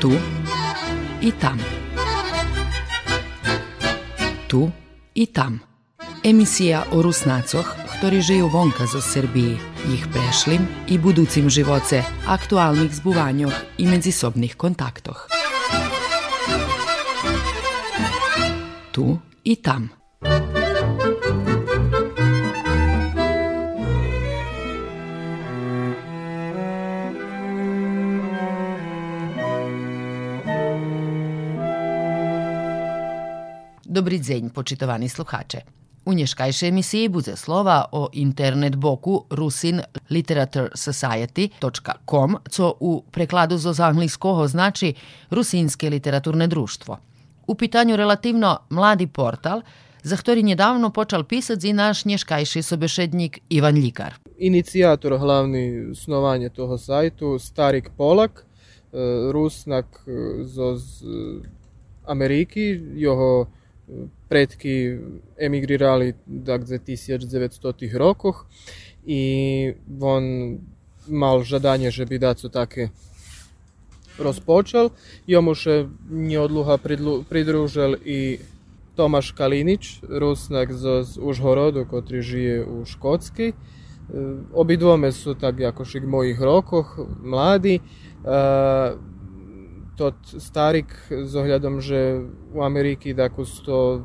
Tu i tam. Tu i tam. Emisija o Rusnacoh, ktorí žijú vonka zo Srbiji, ich prešlim i buducim živoce, aktualnih zbuvanjoh i međusobnih kontaktoh. Tu i tam. Dobry dzień, poczytowani słuchacze. U nješkajšej emisiji bude slova o internet boku Rusin Literature Society.com, co u prekladu z angliskoho znači Rusinske literaturne društvo. U pitanju relativno mladi portal, za ktorý nedávno počal pisati i naš nješkajši sobešednik Ivan Ljikar. Inicijator hlavni snovanje toho sajtu, Starik Polak, e, Rusnak z Ameriki, jeho predky emigrirali dakle 1900 rokoch i on mal žadanie, že by daco také rozpočal. Jomu še neodluha pridružil i Tomáš Kalinič, Rusnak z Užhorodu, ktorý žije u Škotskej. Obidvome su tak jakošik mojih rokoch, mladi. тот starik, z ohľadom, že u Ameriki dakus to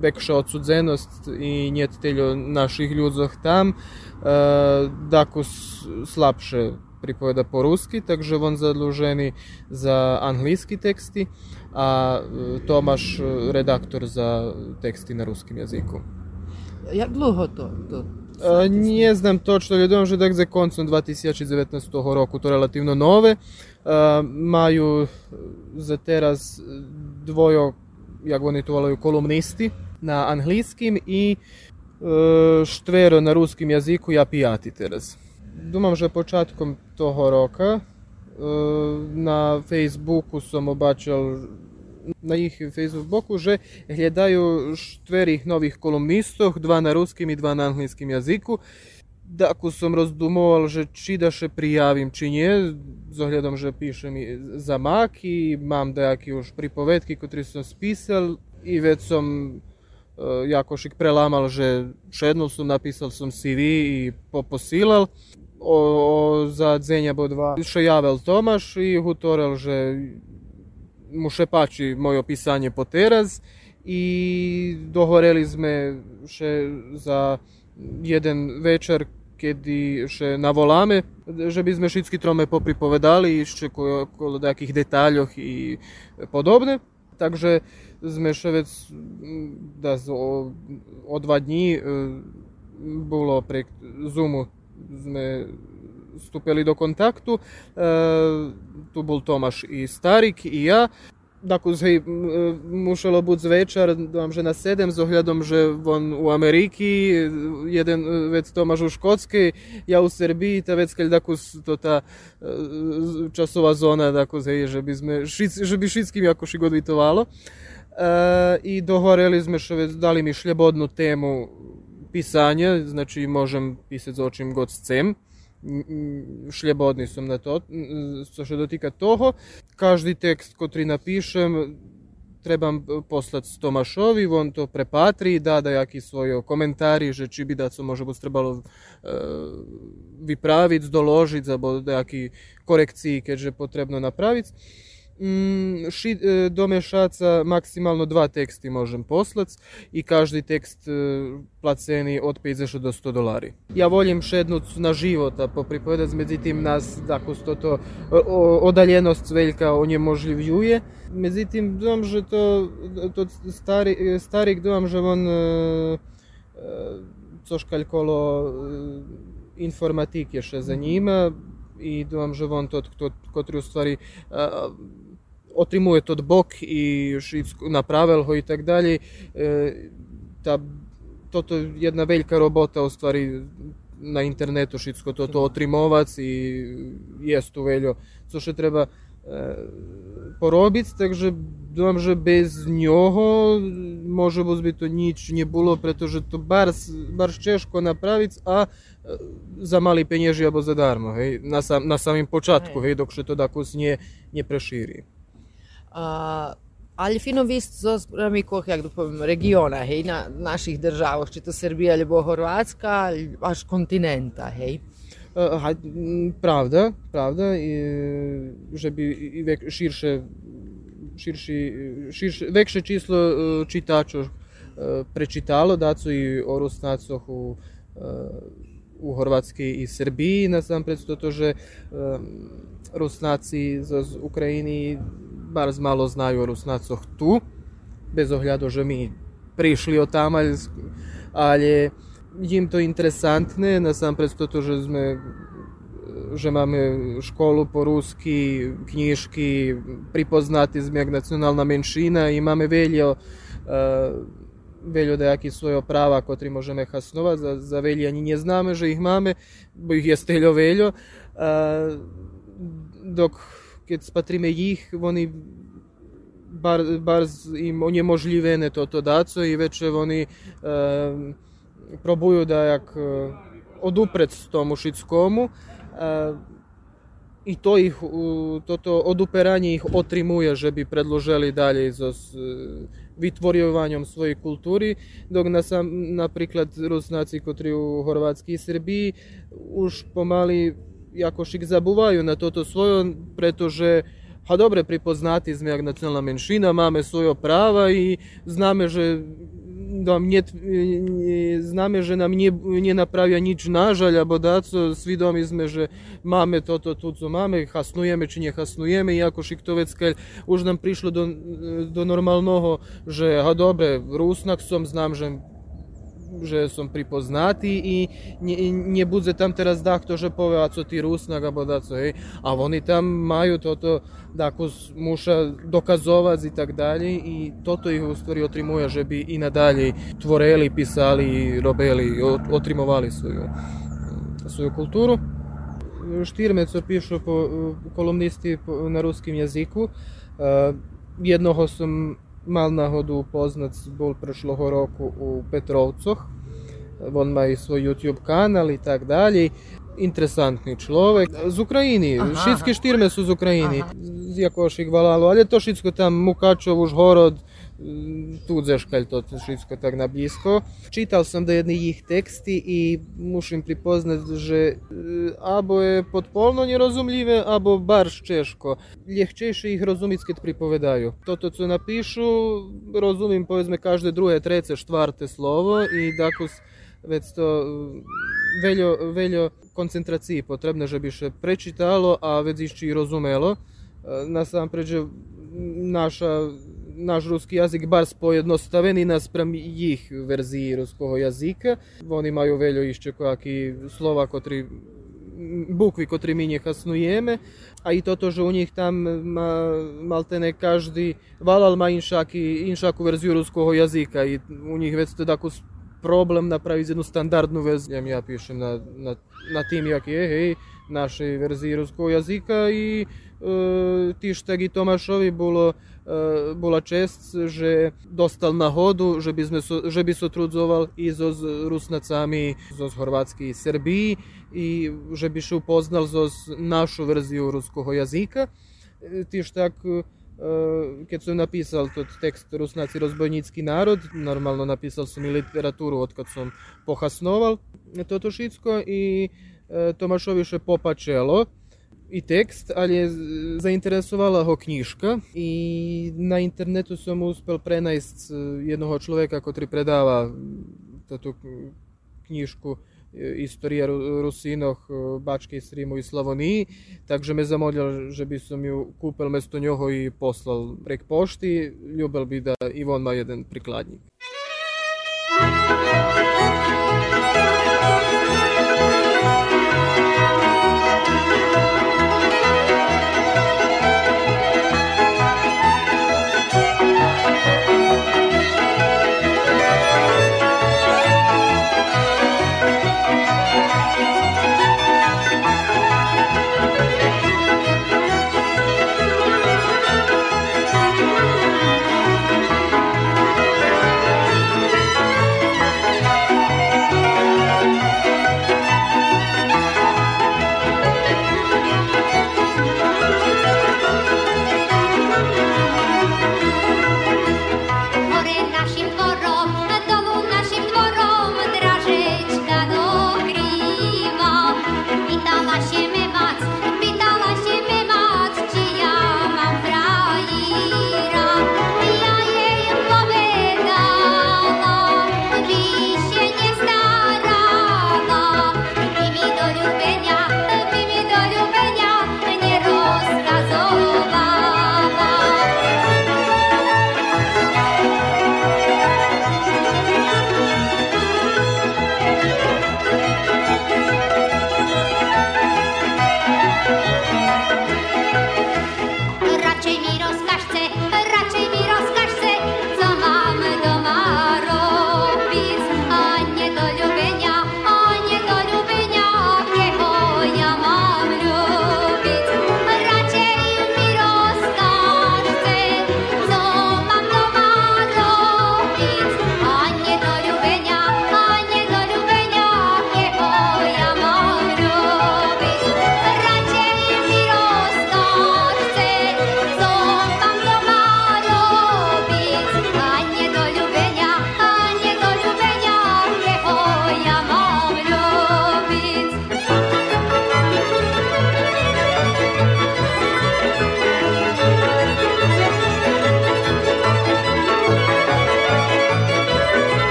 bekša odsudzenost i njet teljo naših ljudzoh tam, dakus slabše pripoveda по-русски, также он задължени за английски тексти, а Томаш редактор за тексти на русском языку. Як довго то? To, to Не знам точно, ведувам, že tak za koncom 2019 roku, to relativno nove. Majú za teraz dvojo, jak oni to volajú, kolumnisti na anglijskim i štvero na ruskim jaziku, ja pijati teraz. Думам, že počatkom toho roka na Facebooku som obačal na ich Facebooku, że gledają czterech nowych kolumnistów, dwa na ruskim i dwa na angielskim jazyku. Tako sam rozdumowal, že či da še prijavim, či nje, zogledom, že pišem za mak i mam dejaki još pripovedki, kotri sam spisal i već sam Jakošik prelamal, že še jednom sam napisal sam CV i poposilal. O, o, za dzenja bo dva še javel Tomaš i hutorel, že mu się moje opisanie po teraz i dogorelismy się za jeden wieczór, kiedy się nawolamy, żebyśmy wszystkie trome popripowiadali jeszcze o jakich detalach i podobne. Także sme ševec da o, o dva dní e, bolo pre Zoomu sme stupili do kontaktu. E, tu bol Tomáš i Starik i ja. Dakle, mušalo bud zvečer, že na 7 s ohľadom, že on u Ameriky, jeden vec Tomáš u Škotskej, ja u Srbiji, ta vec, dakle, to ta časová zóna, dakle, hej, že by sme, že by všetkým ako šigodvitovalo. E, I dohoreli sme, što već dali mi šljebodnu temu pisanja, znači možem pisati za očim god chcem som na to, co še dotika toho. Každi tekst, kotri napišem, trebam poslati Tomašovi, on to prepatri, da da jaki svoje komentari, že či bi da co može bo trebalo uh, vypraviť, doložiť, alebo nejaký korekciji, keďže potrebno napraviť. Mm, ši, e, do mešaca maksimalno dva teksti možem poslati i každi tekst e, placeni od 50 do 100 dolari. Ja volim šednuc na života popripovedati, međutim nas tako sto to odaljenost veljka oniemożliwiuje. Međutim, dom, že to, to stari, starik dom, že on coś kalkolo informatike še zanima i dom, že on to, kotri u otrymuje to od bok i napravil ho i tak dalje. Ta, toto je jedna velika robota u stvari na internetu šitsko to, to otrimovac i jest tu veljo co ще треба porobić, także думаю, że bez njoho może by to nic nie było, pretože to bars, bars ciężko naprawić, a za mali pieniężni albo za darmo, hej, na, sam, na samym początku, hej, dokże to dakus nie, nie przeszyri. Ali fino vi zo ramikoh, jak da regiona, hej, na naših državah, če to Srbija ali bo až kontinenta, hej. Uh, pravda, pravda, i, že bi i vek, širše, širši, širše, vekše číslo uh, čitačov uh, prečitalo, da su i o Rusnacoh u Hrvatskoj i Srbiji, nasamprед to, že um, Rusnaci z Ukrajiny Bardzo malo znaju o Rusnacoh tu, bez ogleda že mi prišli od tamo, ali im to interesantne, nasampred to, že sme že máme školu po rusky, knjiški, pripoznati sme jak nacionalna menšina i máme veljo, veljo da jaki svoje prava kotri možeme hasnovat, za, za velja ni nje zname, že ih mame, bo ih je steljo veljo, dok keď spatríme ich, oni bar, bar im onemožlivené toto dáco i veče oni e, probujú da jak e, odupred tomu všetkomu. E, i to ich, toto oduperanie ich otrimuje, že by predložili dalje so vytvorovanjem svojej kultúry, dok na sam, napríklad Rusnáci, ktorí u Chorvátsky Srbiji už pomaly jakoś ich zabuvajú na toto svojo, pretože a dobre, pripoznati sme, jak nacionalna menšina, máme svoje prava i zname, že nam nje, zname, že nam nje, nje napravja nič nažalj, abo daco, svi domi sme, že mame to, to, tu, co mame, hasnujeme, či ne hasnujeme, iako šiktoveckelj, už nam prišlo do, do normalnoho, že, a dobre, rusnak som, znam, že że že som pripoznatý i ne, nebude tam teraz dakto, že povie, a co ty Rusnak, alebo da co, hej. A oni tam majú toto, dako muša dokazovať i tak dalje i toto ih u stvari otrimuje, že bi i nadalje tvoreli, pisali, robili, otrimovali svoju, svoju kulturu. Štirmeco pišu po kolumnisti na ruskim jeziku. Jednoho sam mal náhodu upoznať, bol prešloho roku u Petrovcoch, on má i svoj YouTube kanál i tak dalje. інтересантний чоловік з України. Ага. Шицькі штирми з України, ага. з якого їх валало, але то шицько там Мукачев, Ужгород, тут зашкаль, то шицько так на близько. Читав сам до одні їх тексти і мушу припознати, що е, або є подполно нерозумливе, або барш чешко. Легче їх розуміти, скид приповідаю. То, що напишу, розумім, повізьме, кожне друге, третє, четверте слово і дакус, вець то Велю, велю концентрації потрібно, щоб більше прочитало, а видіще і розуміло. Насамперед, наша, наш русський язик барс поєдноставлений на спрям їх версії руського язика. Вони мають велю іще які слова, котрі букви, котрі ми не хаснуємо. А і то, то що у них там ма, малте не кожен валал має іншаку версію руського язика. І у них вець таку problem napravić jednu standardnu vezu. Ja pišem na, na, na tim jak je, hej, našej verziji ruskog jazika i e, tištagi Tomašovi bolo, e, bola čest, že dostal nahodu, že bi, so, že bi so trudzoval i so z Rusnacami, so z Horvatski i Srbiji i že bi še upoznal so našu verziju ruskog jazika. Tištak tak keď som napísal tot text Rusnáci rozbojnícky národ, normálno napísal som i literatúru, odkad som pohasnoval toto všetko i Tomášovi še popačelo i tekst, ali zainteresovala ho knjižka i na internetu sam uspel prenajsť jednog človeka, ktorý predáva túto knjižku Istorija Rusinoh, Bačke Srimu i Slavoniji, takže me zamolio, že bi som ju kúpil mesto njoho i poslal prek pošti. Ljubel bi da i on ma jedan prikladnik.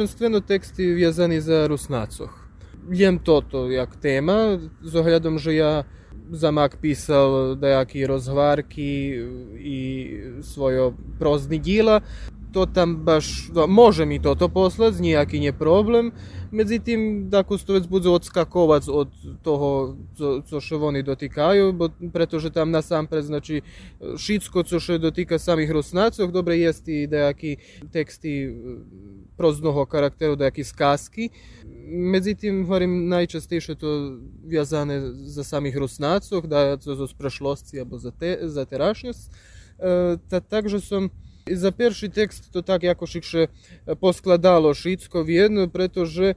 Першинствено тексти в'язані за руснацох. Jem toto jak tema, z ohľadom, že ja za Mak písal nejaké rozhvárky i svojo prozny díla, to tam baš, da, može mi toto poslať, nejaký nie problem, Međutim, da Kustovec bude odskakovac od toho, co, co što oni dotikajú, bo, pretože tam nasampred, znači, šitsko, co što dotika samih Rusnacov, dobre jest i dejaki teksti proznoho karakteru, dejaki skazki. Međutim, hovorim, najčastejše to vjazane za samih Rusnacov, da to z prešlosti, abo za, te, za terašnjost. E, ta, takže som za перший текст то так якось ще поскладало шицько в'єдно, pretože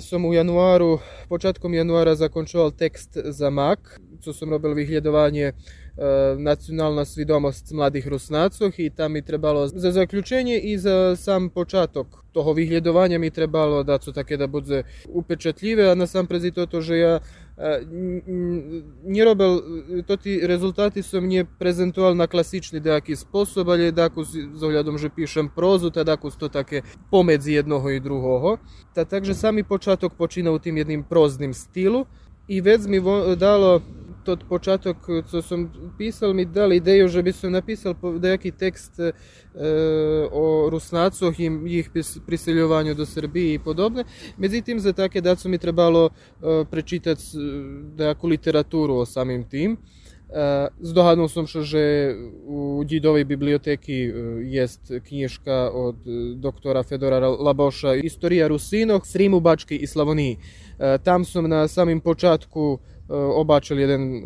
som u januáru, počatkom januára zakončoval text za MAK, co som robil vyhľadovanie nacionalna svidomosť mladých Rusnácoch i tam mi trebalo za zaključenje i za sam počatok. Toho vyhľadovania mi trebalo da co také da bude upečatljive, a na sam prezi toto, že ja не робив то ті результати, що мені презентував на класичний деякий спосіб, але декус з оглядом, що пишем прозу, та декус то таке помедзі одного і другого. Та також самий початок починав тим одним прозним стилу, і вець мені дало Tot početak, co sam pisal, mi dali ideju, že bi sam napisal neki tekst e, o Rusnacoh i ih priseljivanju do Srbije i podobne. Međutim, za take dacu mi trebalo e, prečitati neku literaturu o samim tim. Здогадував сам, що вже у дідовій бібліотеки є книжка від доктора Федора Лабоша «Історія русинок, Сріму, Бачки і Славонії». Там сам на самім початку obačili jeden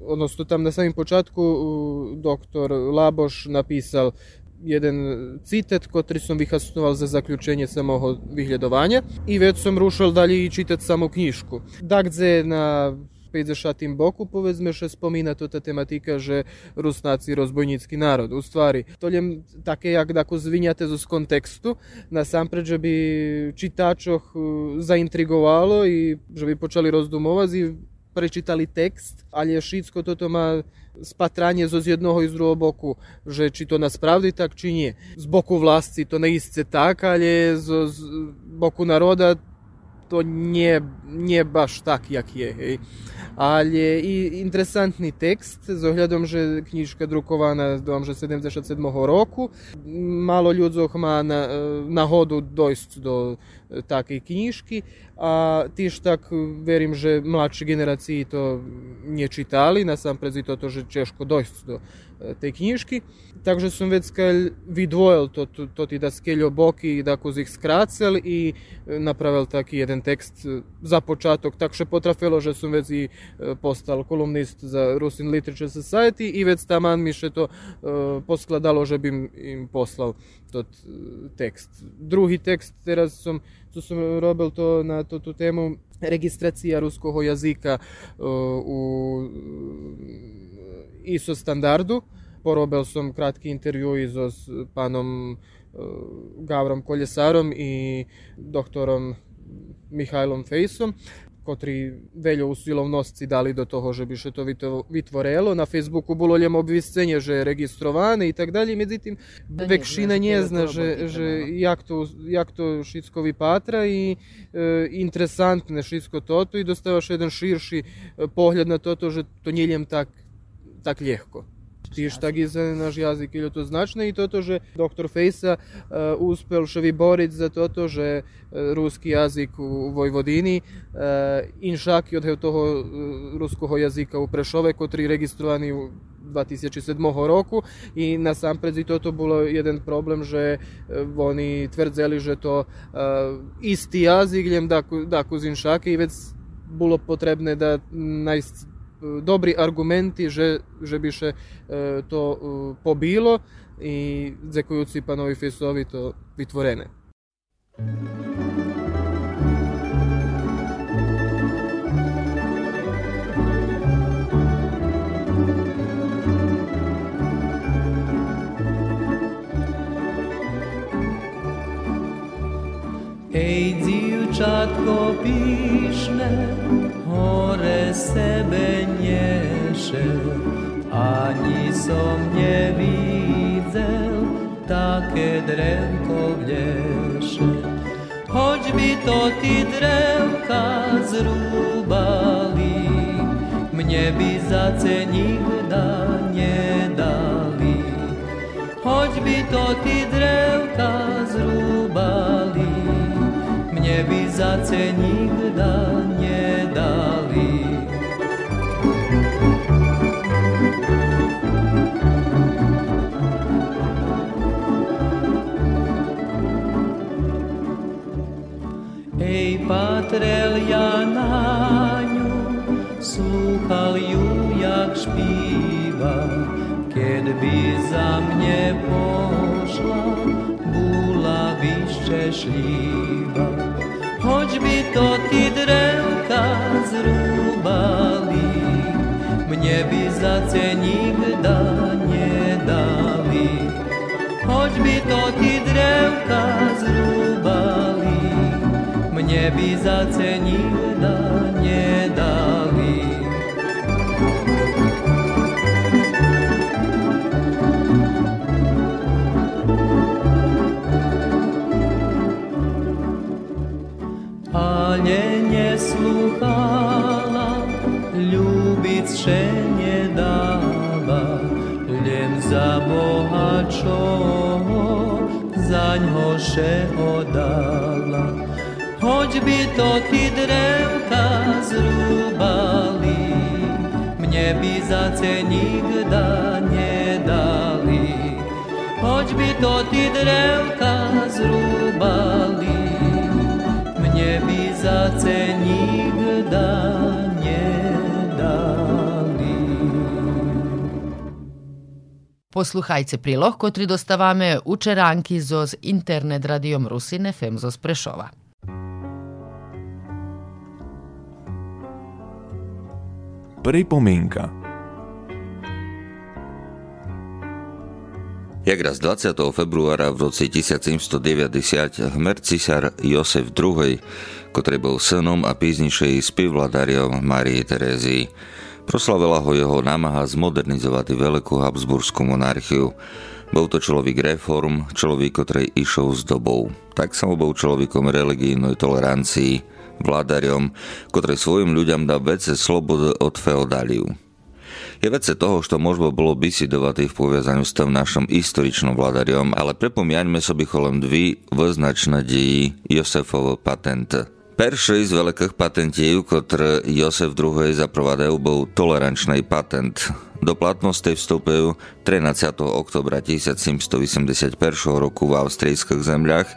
odnosno tam na samim počatku doktor Laboš napisal jeden citat, ktorý som vyhasnoval za zaključenje samого vyhľadovania i već som rušal dalje i čitať samú knižku. Dakle, na 50. boku povedzme, že spomína to ta tematika, že Rusnáci rozbojnícky národ. U stvari, to jem také, jak dako zvinjate z kontekstu, nasampred, že by čitačoch zaintrigovalo i že by počali rozdumovať i prečítali text, ale všetko toto má spatranie zo z jednoho i z druhého boku, že či to насправді так чи ні. З боку власті то не істе так, але з, з боку народа то не, не баш так, як є. Гей. Але і інтересантний текст, з оглядом, що книжка друкована, думаю, що 77 року. Мало людзох має на, нагоду дойсть до takej knižky a tiež tak verím, že mladší generácii to nečítali, na sám predzi toto, že ťažko dojsť do tej knižky. Takže som vecka vydvojil to, to, to teda skeľo boky, tako ich skrácel i napravil taký jeden text za počatok, takže potrafilo, že som vec i postal kolumnist za Rusin Literature Society i vec taman mi še to poskladalo, že bym im poslal tot tekst. Drugi tekst teraz som, co som robil to na to, tú tému registracija ruskого jazika u ISO standardu. Porobil som kratki intervju s pánom Gavrom Koljesarom i doktorom Mihajlom Fejsom котрі veľa usilovnosti dali do toho, že by se to vytvorelo. Na Facebooku bolo len obviscenje, že je registrowane i tak dalje. Međutim, da vekšina nje zna, že, že jak, to, jak to šitsko vipatra i e, interesantne šitsko toto i dostavaš jedan širši pogled na toto, že to njeljem tak, tak ljehko. Ti štagi za naš jazik ili to značno i toto, že doktor Fejsa uh, uspel še vyboriti za toto, že uh, ruski jazik u Vojvodini uh, inšak od toho uh, ruskого jazika u Prešove, kotri registrovani u 2007 roku i nasампред i toto bilo jedan problem, že oni tvrdzeli, že to uh, isti jazik, ljem da, da kuzinšake i već bilo potrebne da najst dobri argumenti, že by še to pobilo i zekujući panovi Fesovi to vytvorené. Ej, píšne, hore sebe nieše, ani som nevidel také drevko vlieše. by to ty drevka zrúbali, mne by za nikda nedali. Hoď by to ty drevka zrúbali, mne by za nikda nedali. Patrel ja na ňu, slúchal ju, jak špíva, keď by za mne pošla, bula vyšťašlíva. Hoď by to ty drevka zrúbali, mne by za nikda nedali. Hoď by to ty drevka zrúbali, mne by za cenida nedali. Ale nesluchala, ľúbiť še nedáva, len za Boha čoho, zaňho še odala. Hoď by to ty drevka zrúbali, mne by za nikda nedali. Hoď by to ty drevka zrúbali, mne by za nikda nedali. Posluchajte prilog, kotri dostavame učeranki zoz internet radiom Rusine Femzo z Prešova. Pripomienka Jak raz 20. februára v roce 1790 hmer cisár Josef II, ktorý bol synom a píznišej spivladariom Marie Terézii, proslavila ho jeho námaha zmodernizovať veľkú Habsburskú monarchiu. Bol to človek reform, človek, ktorý išiel s dobou. Tak som bol človekom religijnej tolerancii, vládarom, ktorý svojim ľuďom dá vece slobodu od feodáliu. Je vece toho, što možno bolo bisidovati v poviazaniu s tým našom historičnom vládariom, ale prepomiaňme sobi cholem dvi voznačné deji Josefovo patent. Perší z veľkých patentiev, ktoré Josef II zaprovadajú, bol tolerančný patent. Do platnosti vstupujú 13. oktobra 1781 roku v austrijských zemľach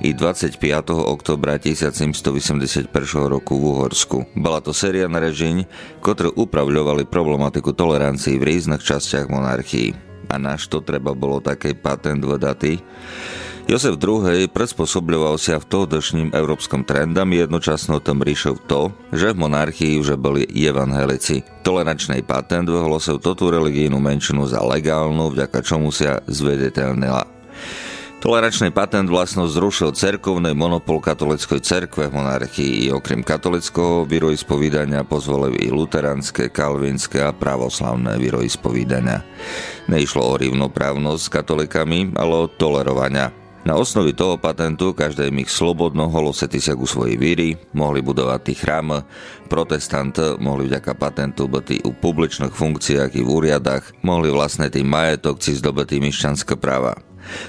i 25. oktobra 1781 roku v Uhorsku. Bola to séria narežení, ktoré upravľovali problematiku tolerancii v rôznych častiach monarchii. A náš to treba bolo taký patent vydati? Josef II prispôsoboval sa v tohdošným európskom trendam jednočasno tom riešil to, že v monarchii už boli evangelici. Tolerančný patent vyhlásil toto religijnú menšinu za legálnu, vďaka čomu sa zvedetelnila. Tolerančný patent vlastno zrušil cerkovný monopol katolickej cerkve v monarchii okrem katolického vieroispovídania pozvolili i luteranské, kalvinské a pravoslavné vieroispovídania. Neišlo o rovnoprávnosť s katolikami, ale o tolerovania. Na osnovi toho patentu každý mých slobodno holosety sa ku svojej víry, mohli budovať tých chrám, protestant mohli vďaka patentu byť u publičných funkciách i v úriadach, mohli vlastne tým majetok ci zdobetý myšťanské práva.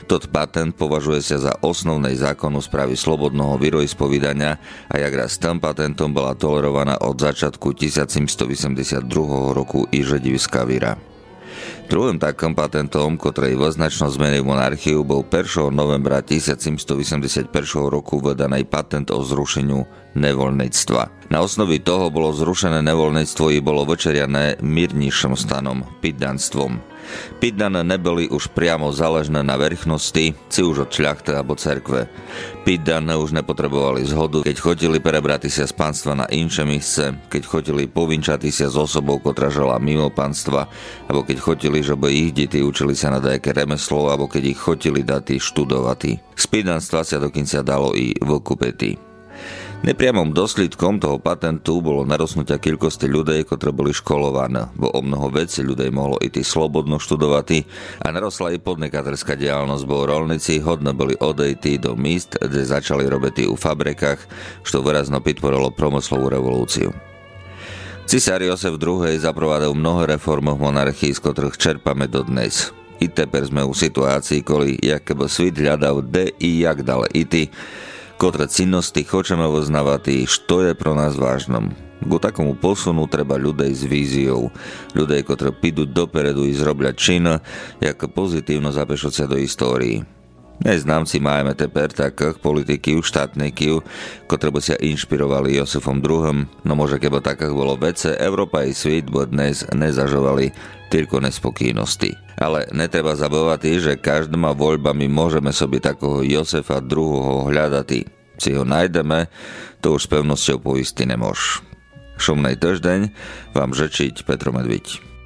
Tot patent považuje sa za osnovnej zákonu správy slobodného vieroispovídania a jak raz tým patentom bola tolerovaná od začiatku 1782 roku i žedivská víra. Druhým takým patentom, ktorý voznačno zmenil monarchiu, bol 1. novembra 1781 roku vydaný patent o zrušeniu nevoľníctva. Na osnovi toho bolo zrušené nevoľníctvo i bolo večeriané mírnejším stanom, piddanstvom. Piddané neboli už priamo záležné na verchnosti, či už od šľachty alebo cerkve. Piddané už nepotrebovali zhodu, keď chodili prebrati sa z pánstva na inše místce, keď chodili povinčati sa s osobou, ktorá žila mimo pánstva, alebo keď chodili, že by ich deti učili sa na dajaké remeslo, alebo keď ich chodili dati študovati. Z piddanstva sa dokonca dalo i vykupety. Nepriamom doslідkom toho patentu bolo narosnutia kilkosti ľudí, ktoré boli školované, bo o mnoho veci ľudí mohlo iti slobodno študovať a narosla i podnikateľská diálnosť, bo rolníci hodne boli odejti do míst, kde začali robiť u fabrikách, čo výrazno podporilo promyslovú revolúciu. Cisár Josef II zaprovádal mnoho reformov monarchii, z ktorých čerpame dodnes. I teper sme u situácii, koli jak keby svit hľadal de i jak dal iti, Kotre cinnosti hoćeme voznavati što je pro nás vážnom. Ku takomu posunu treba ľudej s víziou, ľudej, ktorí pidu doperedu i zrobľa čin, jak pozitívno zapešuť sa do histórii. Neznámci máme teper takých politiky, štátnikov, ktorí by sa inšpirovali Josefom II, no môže keby takých bolo vece, Európa i svet bo dnes nezažovali tylko nespokojnosti. Ale netreba zabávať, že každýma voľbami môžeme sobie takého Josefa II hľadať. Si ho nájdeme, to už s pevnosťou poisti nemôž. Šumnej týždeň vám žečiť Petro Medviť.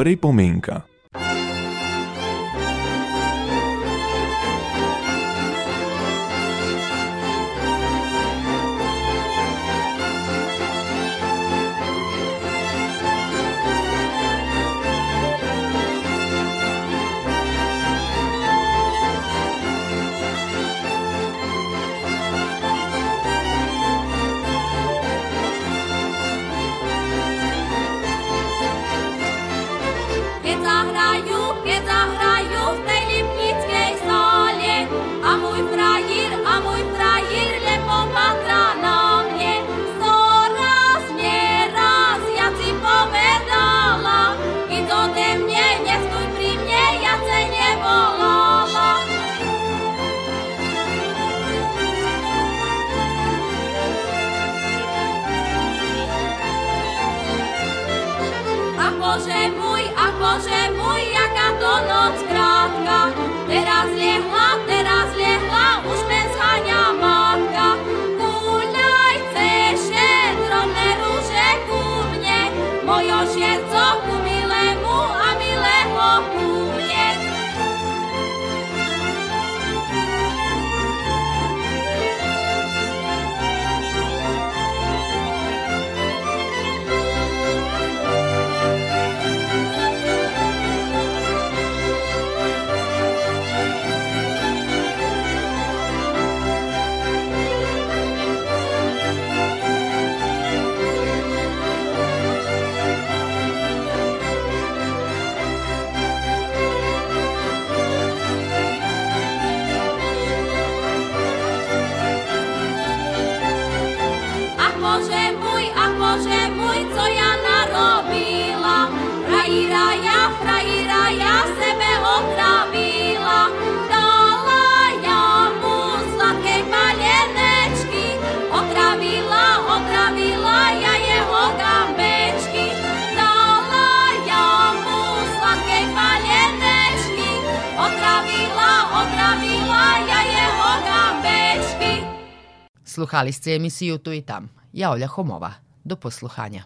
prepomenka. Sluhali ste emisiju Tu i tam. Ja Olja Homova. Do posluhanja.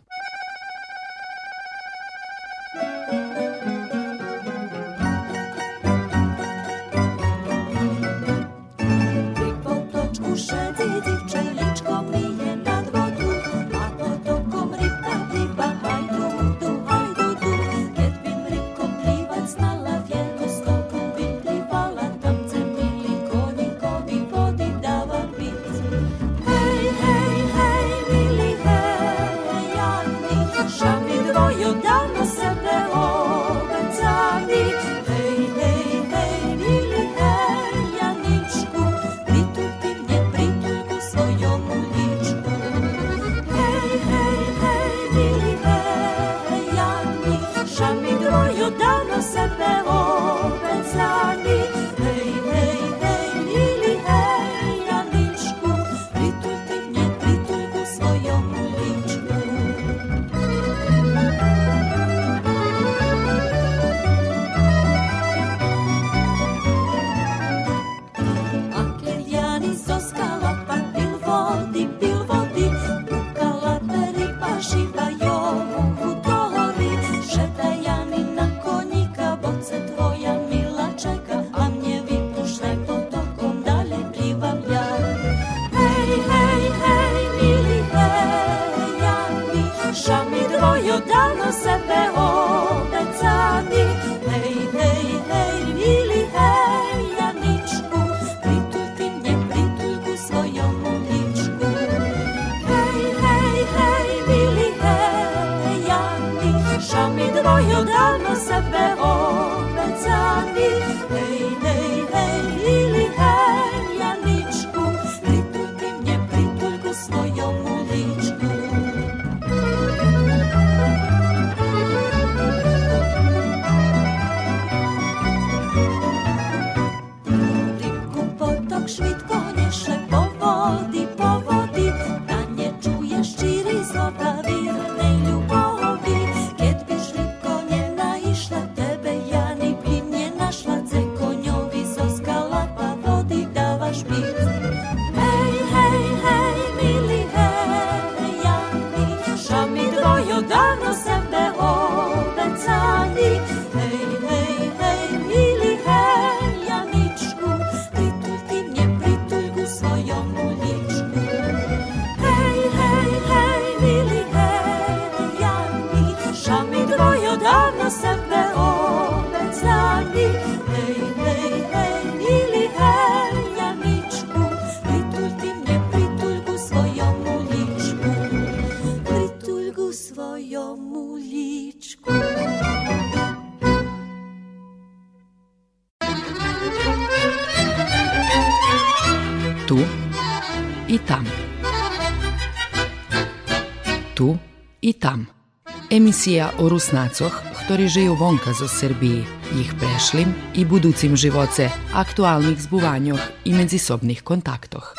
Emisija o Rusnacoch, ktorí žijú vonka zo Srbiji, ich prešlim i buducim živoce, aktualnih zbuvanjoh i medzisobnih kontaktoh.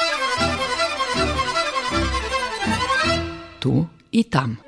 Tu i tam.